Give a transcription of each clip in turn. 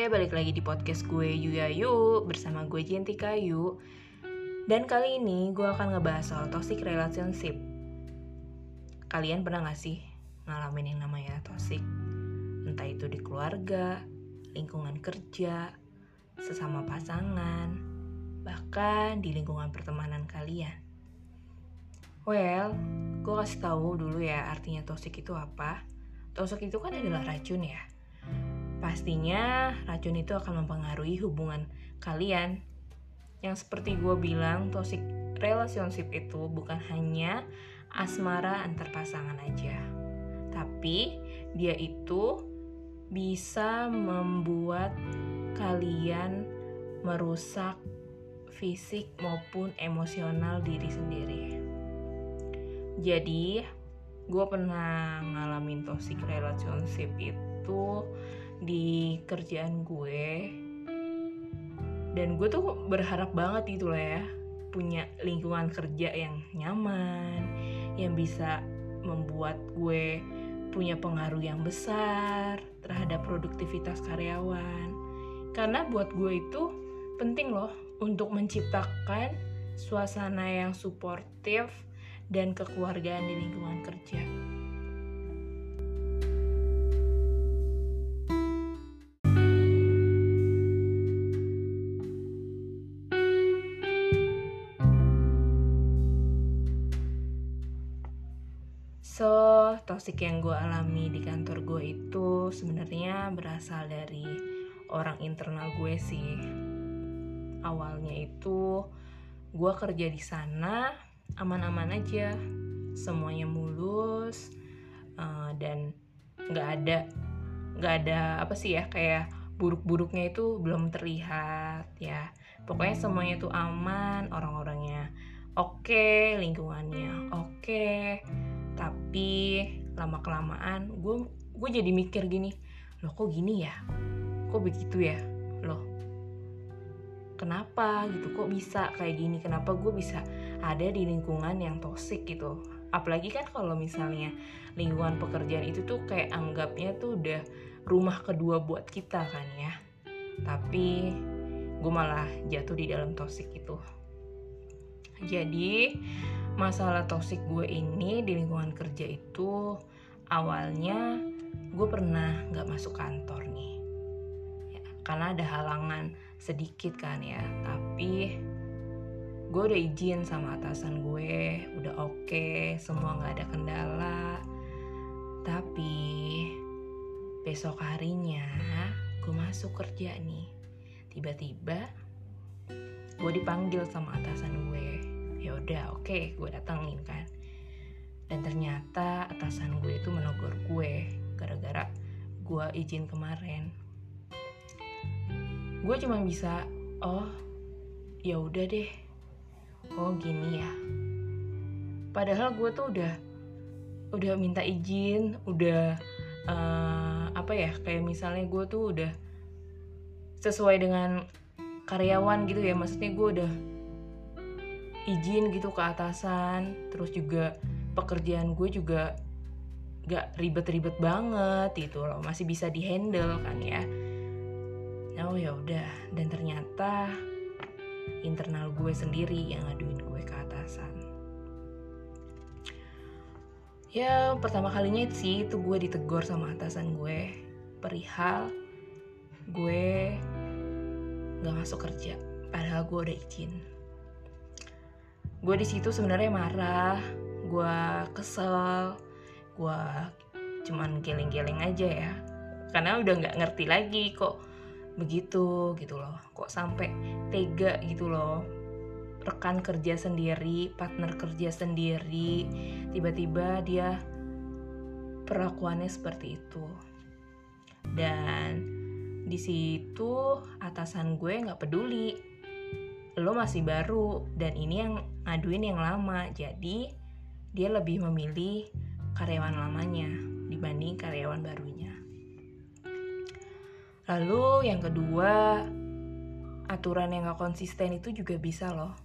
Hai, balik lagi di podcast gue Yuya Yu bersama gue Jentika Yu. Dan kali ini gue akan ngebahas soal toxic relationship. Kalian pernah gak sih ngalamin yang namanya toxic? Entah itu di keluarga, lingkungan kerja, sesama pasangan, bahkan di lingkungan pertemanan kalian. Well, gue kasih tahu dulu ya artinya toxic itu apa. Toxic itu kan adalah racun ya pastinya racun itu akan mempengaruhi hubungan kalian. Yang seperti gue bilang, toxic relationship itu bukan hanya asmara antar pasangan aja. Tapi dia itu bisa membuat kalian merusak fisik maupun emosional diri sendiri. Jadi, gue pernah ngalamin toxic relationship itu di kerjaan gue dan gue tuh berharap banget gitu lah ya punya lingkungan kerja yang nyaman yang bisa membuat gue punya pengaruh yang besar terhadap produktivitas karyawan karena buat gue itu penting loh untuk menciptakan suasana yang suportif dan kekeluargaan di lingkungan kerja. Toxic yang gue alami di kantor gue itu sebenarnya berasal dari orang internal gue sih. Awalnya itu gue kerja di sana aman-aman aja, semuanya mulus uh, dan nggak ada nggak ada apa sih ya kayak buruk-buruknya itu belum terlihat ya. Pokoknya semuanya itu aman, orang-orangnya oke, okay, lingkungannya oke. Okay tapi lama kelamaan gue gue jadi mikir gini loh kok gini ya? Kok begitu ya? Loh kenapa gitu? Kok bisa kayak gini? Kenapa gue bisa ada di lingkungan yang toksik gitu? Apalagi kan kalau misalnya lingkungan pekerjaan itu tuh kayak anggapnya tuh udah rumah kedua buat kita kan ya. Tapi gue malah jatuh di dalam toksik itu. Jadi masalah toksik gue ini di lingkungan kerja itu awalnya gue pernah nggak masuk kantor nih. Ya, karena ada halangan sedikit kan ya tapi gue udah izin sama atasan gue udah oke okay, semua nggak ada kendala. Tapi besok harinya gue masuk kerja nih. Tiba-tiba gue dipanggil sama atasan gue ya udah oke okay, gue datengin kan. Dan ternyata atasan gue itu menegur gue gara-gara gue izin kemarin. Gue cuma bisa oh ya udah deh. Oh gini ya. Padahal gue tuh udah udah minta izin udah uh, apa ya kayak misalnya gue tuh udah sesuai dengan karyawan gitu ya. Maksudnya gue udah izin gitu ke atasan. Terus juga pekerjaan gue juga gak ribet-ribet banget gitu loh. Masih bisa dihandle kan ya. Oh ya udah. Dan ternyata internal gue sendiri yang ngaduin gue ke atasan. Ya pertama kalinya sih itu gue ditegur sama atasan gue. Perihal gue gak masuk kerja. Padahal gue udah izin gue di situ sebenarnya marah gue kesel gue cuman geleng-geleng aja ya. Karena udah nggak ngerti lagi kok begitu gitu loh. Kok sampai tega gitu loh. Rekan kerja sendiri partner kerja sendiri tiba-tiba dia perlakuannya seperti itu. Dan di situ atasan gue nggak peduli. Lo masih baru dan ini yang ngaduin yang lama. Jadi dia lebih memilih karyawan lamanya dibanding karyawan barunya. Lalu yang kedua aturan yang gak konsisten itu juga bisa loh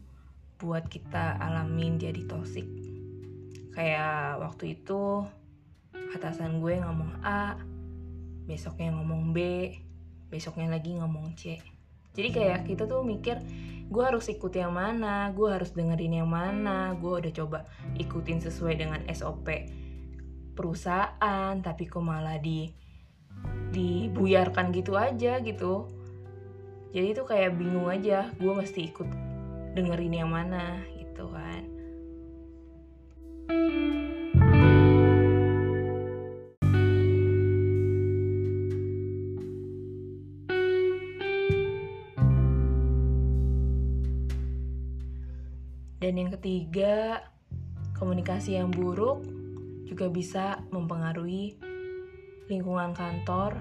buat kita alamin jadi toxic. Kayak waktu itu atasan gue ngomong A besoknya ngomong B besoknya lagi ngomong C jadi kayak kita tuh mikir gue harus ikut yang mana? Gue harus dengerin yang mana? Gue udah coba ikutin sesuai dengan SOP perusahaan tapi kok malah di dibuyarkan gitu aja gitu. Jadi itu kayak bingung aja gue mesti ikut dengerin yang mana? Gitu kan Dan yang ketiga, komunikasi yang buruk juga bisa mempengaruhi lingkungan kantor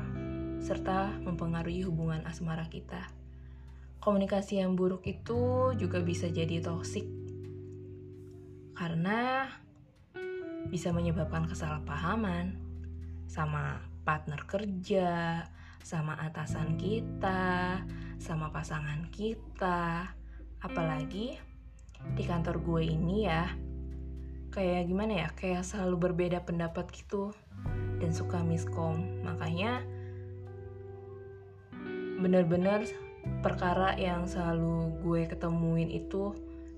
serta mempengaruhi hubungan asmara kita. Komunikasi yang buruk itu juga bisa jadi toksik karena bisa menyebabkan kesalahpahaman sama partner kerja, sama atasan kita, sama pasangan kita, apalagi di kantor gue ini ya kayak gimana ya kayak selalu berbeda pendapat gitu dan suka miskom. Makanya bener-bener perkara yang selalu gue ketemuin itu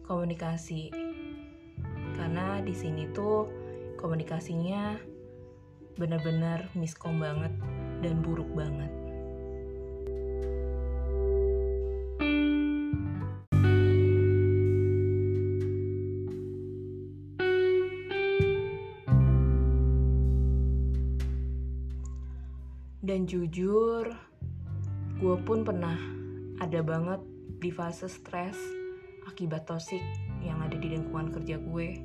komunikasi. Karena di sini tuh komunikasinya bener-bener miskom banget dan buruk banget Dan jujur, gue pun pernah ada banget di fase stres akibat toxic yang ada di lingkungan kerja gue.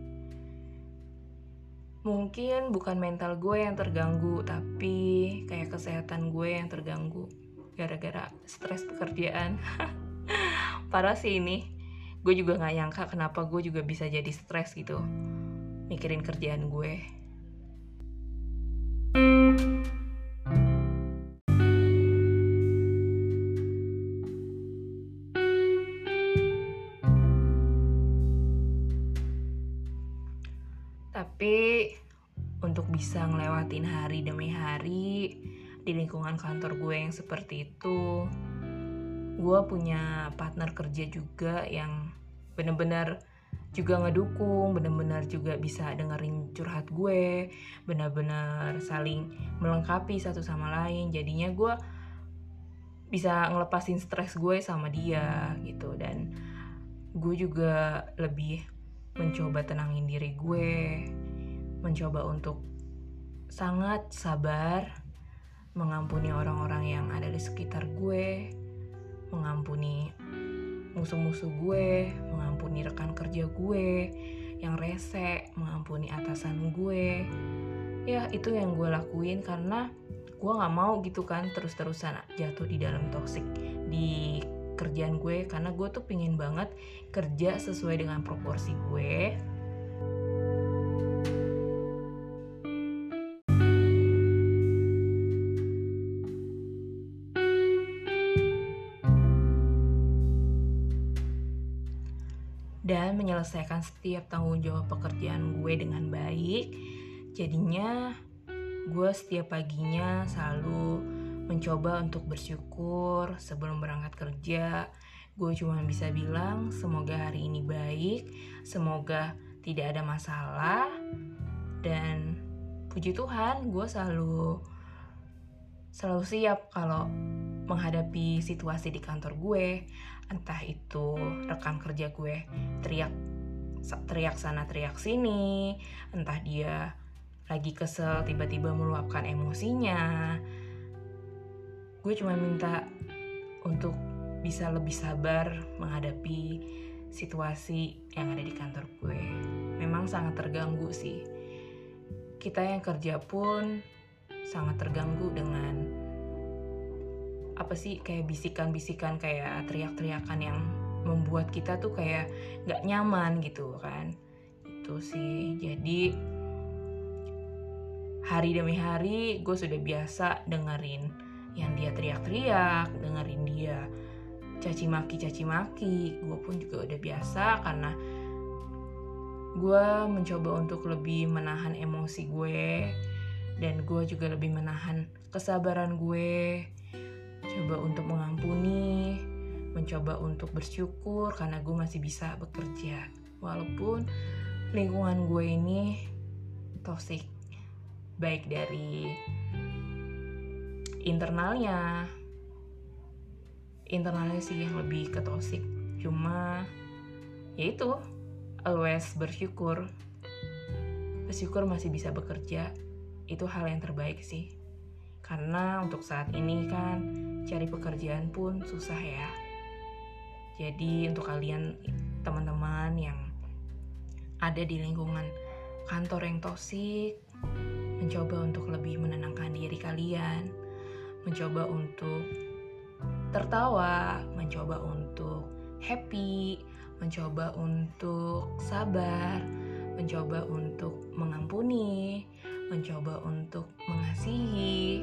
Mungkin bukan mental gue yang terganggu, tapi kayak kesehatan gue yang terganggu gara-gara stres pekerjaan. Parah sih ini. Gue juga gak nyangka kenapa gue juga bisa jadi stres gitu. Mikirin kerjaan gue. Tapi untuk bisa ngelewatin hari demi hari di lingkungan kantor gue yang seperti itu gue punya partner kerja juga yang bener-bener juga ngedukung, bener-bener juga bisa dengerin curhat gue, bener-bener saling melengkapi satu sama lain. Jadinya gue bisa ngelepasin stres gue sama dia gitu dan gue juga lebih mencoba tenangin diri gue, mencoba untuk sangat sabar mengampuni orang-orang yang ada di sekitar gue, mengampuni musuh-musuh gue, mengampuni rekan kerja gue yang rese, mengampuni atasan gue. Ya, itu yang gue lakuin karena gue gak mau gitu kan terus-terusan jatuh di dalam toxic di kerjaan gue karena gue tuh pingin banget kerja sesuai dengan proporsi gue dan menyelesaikan setiap tanggung jawab pekerjaan gue dengan baik. Jadinya, gue setiap paginya selalu mencoba untuk bersyukur sebelum berangkat kerja. Gue cuma bisa bilang, semoga hari ini baik, semoga tidak ada masalah, dan puji Tuhan, gue selalu selalu siap kalau menghadapi situasi di kantor gue. Entah itu rekan kerja gue teriak teriak sana teriak sini. Entah dia lagi kesel tiba-tiba meluapkan emosinya gue cuma minta untuk bisa lebih sabar menghadapi situasi yang ada di kantor gue. Memang sangat terganggu sih. Kita yang kerja pun sangat terganggu dengan apa sih kayak bisikan-bisikan kayak teriak-teriakan yang membuat kita tuh kayak nggak nyaman gitu kan. Itu sih. Jadi hari demi hari gue sudah biasa dengerin yang dia teriak-teriak dengerin dia caci maki caci maki gue pun juga udah biasa karena gue mencoba untuk lebih menahan emosi gue dan gue juga lebih menahan kesabaran gue coba untuk mengampuni, mencoba untuk bersyukur karena gue masih bisa bekerja. Walaupun lingkungan gue ini toxic, baik dari internalnya, internalnya sih yang lebih ke toxic. Cuma ya itu always bersyukur. Bersyukur masih bisa bekerja. Itu hal yang terbaik sih. Karena untuk saat ini kan cari pekerjaan pun susah ya. Jadi untuk kalian teman-teman yang ada di lingkungan kantor yang toksik mencoba untuk lebih menenangkan diri kalian mencoba untuk tertawa mencoba untuk happy mencoba untuk sabar, mencoba untuk mengampuni, mencoba untuk mengasihi.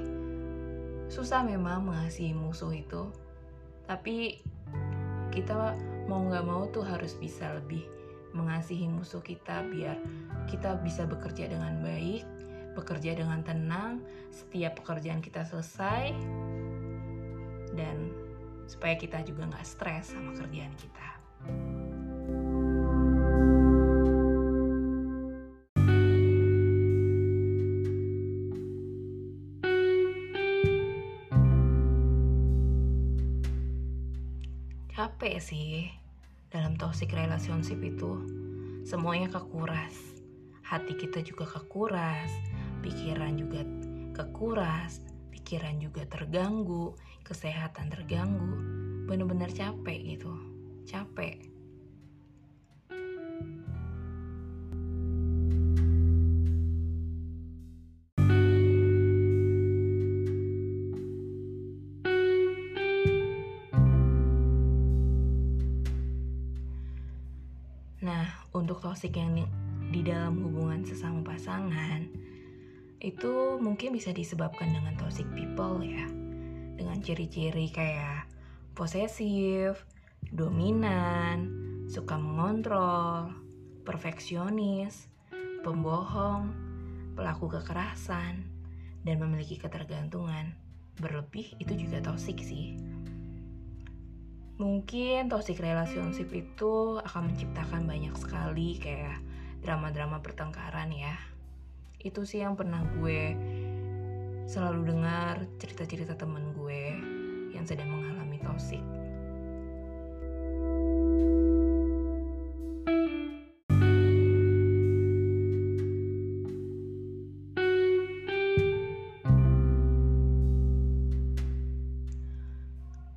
Susah memang mengasihi musuh itu, tapi kita mau nggak mau tuh harus bisa lebih mengasihi musuh kita biar kita bisa bekerja dengan baik, bekerja dengan tenang, setiap pekerjaan kita selesai, dan supaya kita juga nggak stres sama kerjaan kita. capek sih dalam toxic relationship itu. Semuanya kekuras. Hati kita juga kekuras pikiran juga kekuras pikiran juga terganggu kesehatan terganggu. Bener-bener capek gitu capek. Untuk toxic yang di dalam hubungan sesama pasangan itu mungkin bisa disebabkan dengan toxic people ya. Dengan ciri-ciri kayak posesif, dominan, suka mengontrol, perfeksionis, pembohong, pelaku kekerasan, dan memiliki ketergantungan. Berlebih itu juga toxic sih. Mungkin toxic relationship itu akan menciptakan banyak sekali kayak drama-drama pertengkaran ya itu sih yang pernah gue selalu dengar cerita-cerita temen gue yang sedang mengalami toxic.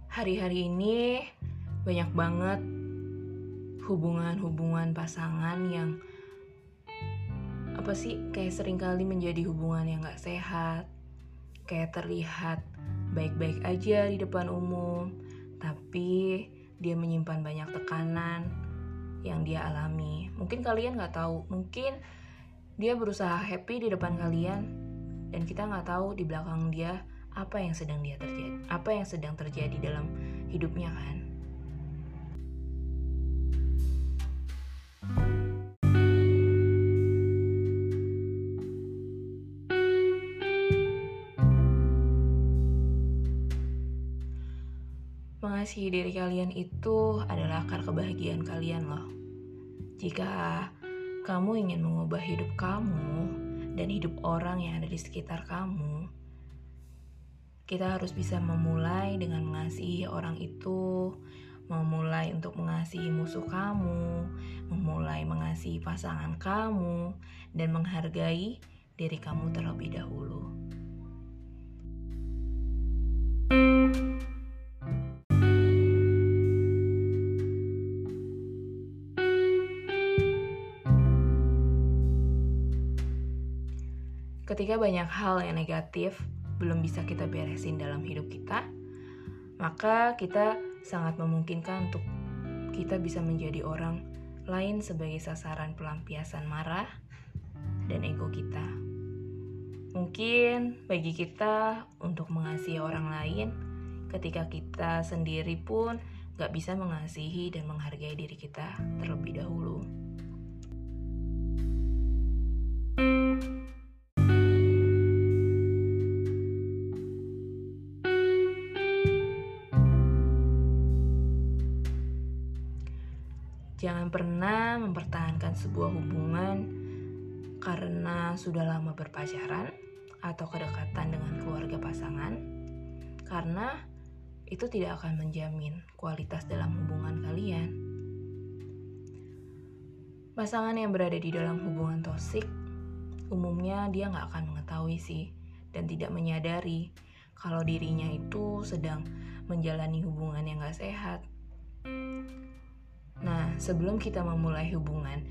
Hari-hari ini banyak banget hubungan-hubungan pasangan yang apa sih kayak sering kali menjadi hubungan yang gak sehat kayak terlihat baik-baik aja di depan umum tapi dia menyimpan banyak tekanan yang dia alami mungkin kalian gak tahu mungkin dia berusaha happy di depan kalian dan kita nggak tahu di belakang dia apa yang sedang dia terjadi, apa yang sedang terjadi dalam hidupnya kan. Mengasihi diri kalian itu adalah akar kebahagiaan kalian loh. Jika kamu ingin mengubah hidup kamu dan hidup orang yang ada di sekitar kamu, kita harus bisa memulai dengan mengasihi orang itu, memulai untuk mengasihi musuh kamu, memulai mengasihi pasangan kamu, dan menghargai diri kamu terlebih dahulu. Ketika banyak hal yang negatif belum bisa kita beresin dalam hidup kita, maka kita sangat memungkinkan untuk kita bisa menjadi orang lain sebagai sasaran pelampiasan marah dan ego kita. Mungkin bagi kita untuk mengasihi orang lain, ketika kita sendiri pun gak bisa mengasihi dan menghargai diri kita terlebih dahulu. Pernah mempertahankan sebuah hubungan karena sudah lama berpacaran atau kedekatan dengan keluarga pasangan, karena itu tidak akan menjamin kualitas dalam hubungan kalian. Pasangan yang berada di dalam hubungan toksik umumnya dia nggak akan mengetahui sih dan tidak menyadari kalau dirinya itu sedang menjalani hubungan yang gak sehat. Sebelum kita memulai hubungan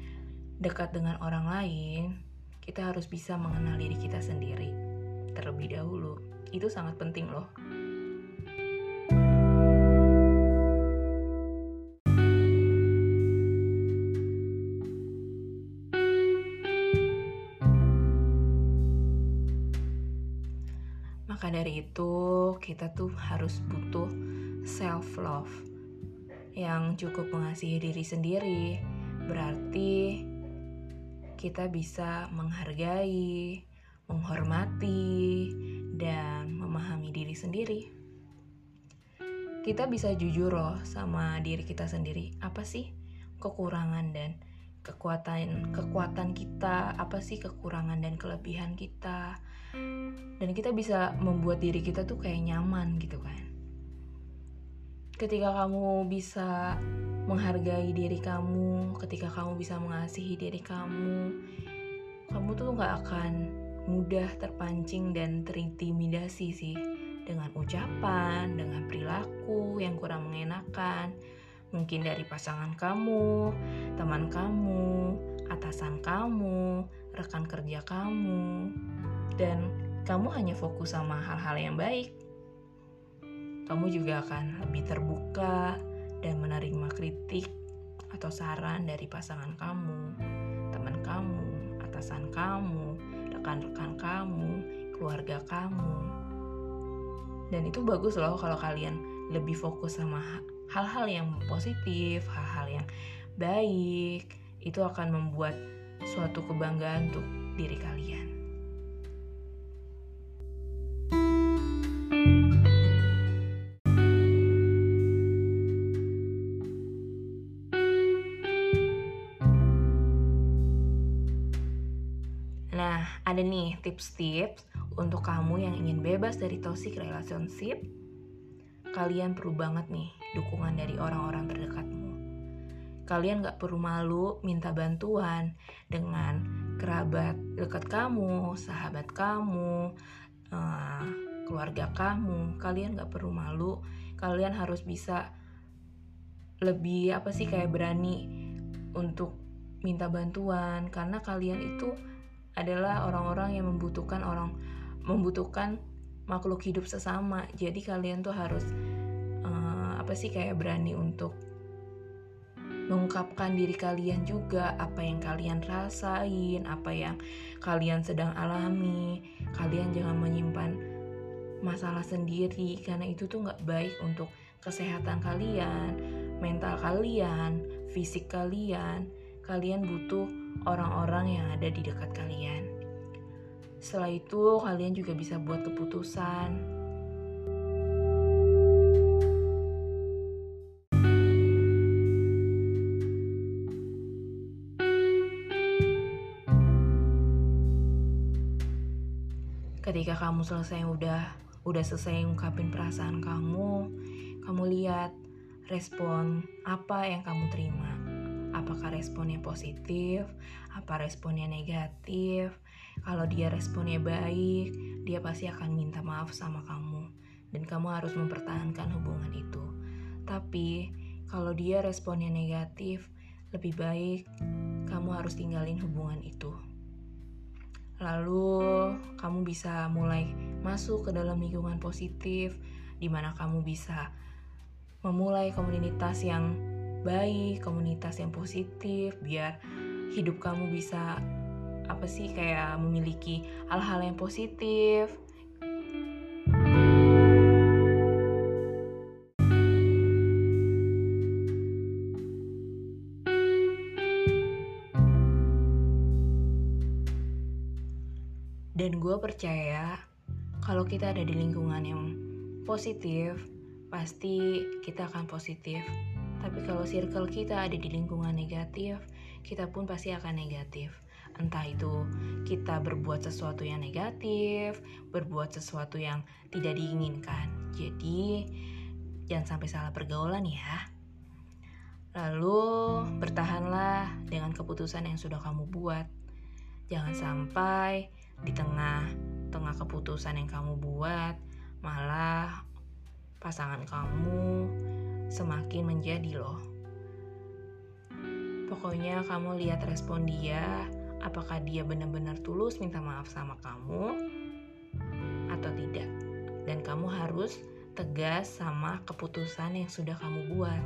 dekat dengan orang lain, kita harus bisa mengenal diri kita sendiri terlebih dahulu. Itu sangat penting loh. Maka dari itu, kita tuh harus butuh self love yang cukup mengasihi diri sendiri. Berarti kita bisa menghargai, menghormati, dan memahami diri sendiri. Kita bisa jujur loh sama diri kita sendiri. Apa sih kekurangan dan kekuatan kekuatan kita apa sih kekurangan dan kelebihan kita dan kita bisa membuat diri kita tuh kayak nyaman gitu kan ketika kamu bisa menghargai diri kamu ketika kamu bisa mengasihi diri kamu kamu tuh gak akan mudah terpancing dan terintimidasi sih. Dengan ucapan, dengan perilaku yang kurang mengenakan, mungkin dari pasangan kamu, teman kamu, atasan kamu, rekan kerja kamu, dan kamu hanya fokus sama hal-hal yang baik. Kamu juga akan lebih terbuka dan menerima kritik atau saran dari pasangan kamu, teman kamu, atasan kamu, rekan-rekan kamu, keluarga kamu. Dan itu bagus loh kalau kalian lebih fokus sama hal-hal yang positif, hal-hal yang baik, itu akan membuat suatu kebanggaan untuk diri kalian. Tips-tips untuk kamu yang ingin bebas dari toxic relationship kalian perlu banget nih dukungan dari orang-orang terdekatmu. Kalian gak perlu malu minta bantuan dengan kerabat dekat kamu, sahabat kamu, uh, keluarga kamu. Kalian gak perlu malu. Kalian harus bisa lebih apa sih kayak berani untuk minta bantuan karena kalian itu adalah orang-orang yang membutuhkan orang membutuhkan makhluk hidup sesama. Jadi kalian tuh harus uh, apa sih kayak berani untuk mengungkapkan diri kalian juga. Apa yang kalian rasain apa yang kalian sedang alami. Kalian jangan menyimpan masalah sendiri karena itu tuh nggak baik untuk kesehatan kalian mental kalian fisik kalian. Kalian butuh orang-orang yang ada di dekat kalian setelah itu, kalian juga bisa buat keputusan. Ketika kamu selesai udah udah selesai ngungkapin perasaan kamu, kamu lihat respon apa yang kamu terima. Apakah responnya positif, apa responnya negatif, kalau dia responnya baik, dia pasti akan minta maaf sama kamu, dan kamu harus mempertahankan hubungan itu. Tapi kalau dia responnya negatif, lebih baik kamu harus tinggalin hubungan itu. Lalu, kamu bisa mulai masuk ke dalam lingkungan positif, di mana kamu bisa memulai komunitas yang baik, komunitas yang positif, biar hidup kamu bisa apa sih kayak memiliki hal-hal yang positif. Dan gue percaya kalau kita ada di lingkungan yang positif pasti kita akan positif Tapi kalau circle kita ada di lingkungan negatif, kita pun pasti akan negatif. Entah itu kita berbuat sesuatu yang negatif, berbuat sesuatu yang tidak diinginkan. Jadi, jangan sampai salah pergaulan ya. Lalu, bertahanlah dengan keputusan yang sudah kamu buat. Jangan sampai di tengah tengah keputusan yang kamu buat, malah pasangan kamu semakin menjadi loh. Pokoknya kamu lihat respon dia, apakah dia benar-benar tulus minta maaf sama kamu atau tidak. Dan kamu harus tegas sama keputusan yang sudah kamu buat.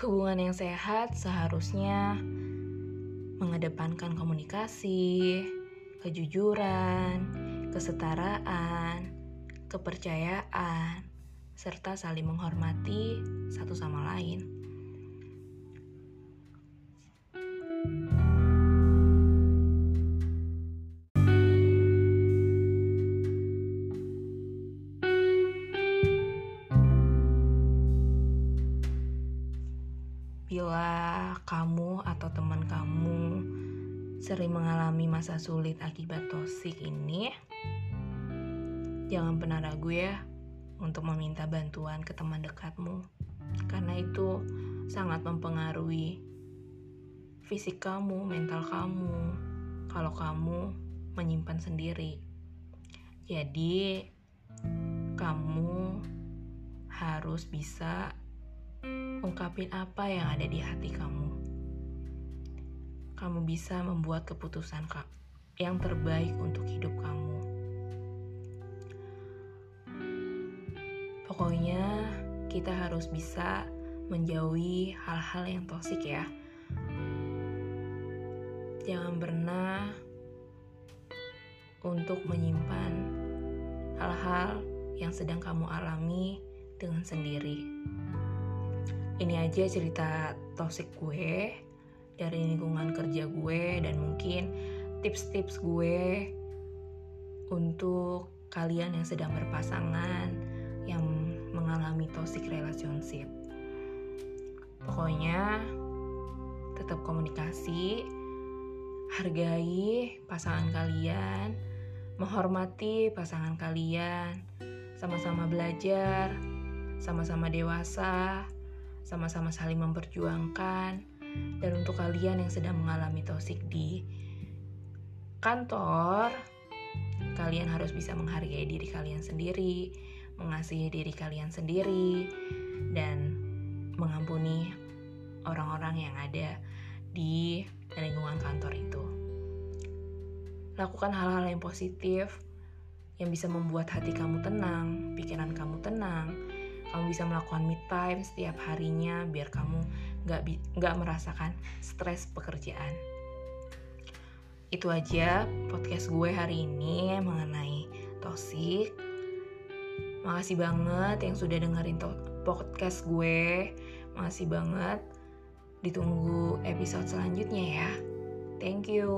Hubungan yang sehat seharusnya mengedepankan komunikasi, kejujuran, kesetaraan, kepercayaan, serta saling menghormati satu sama lain. Sulit akibat toksik ini, jangan pernah ragu ya untuk meminta bantuan ke teman dekatmu, karena itu sangat mempengaruhi fisik kamu, mental kamu, kalau kamu menyimpan sendiri. Jadi, kamu harus bisa ungkapin apa yang ada di hati kamu. Kamu bisa membuat keputusan yang terbaik untuk hidup kamu. Pokoknya, kita harus bisa menjauhi hal-hal yang toksik, ya. Jangan pernah untuk menyimpan hal-hal yang sedang kamu alami dengan sendiri ini aja cerita toxic gue dari lingkungan kerja gue dan mungkin tips-tips gue untuk kalian yang sedang berpasangan yang mengalami toxic relationship. Pokoknya tetap komunikasi, hargai pasangan kalian, menghormati pasangan kalian, sama-sama belajar, sama-sama dewasa, sama-sama saling memperjuangkan. Dan untuk kalian yang sedang mengalami toksik di kantor, kalian harus bisa menghargai diri kalian sendiri, mengasihi diri kalian sendiri, dan mengampuni orang-orang yang ada di lingkungan kantor itu. Lakukan hal-hal yang positif yang bisa membuat hati kamu tenang, pikiran kamu tenang, kamu bisa melakukan me time setiap harinya biar kamu nggak nggak merasakan stres pekerjaan itu aja podcast gue hari ini mengenai toxic. Makasih banget yang sudah dengerin podcast gue. Makasih banget. Ditunggu episode selanjutnya ya. Thank you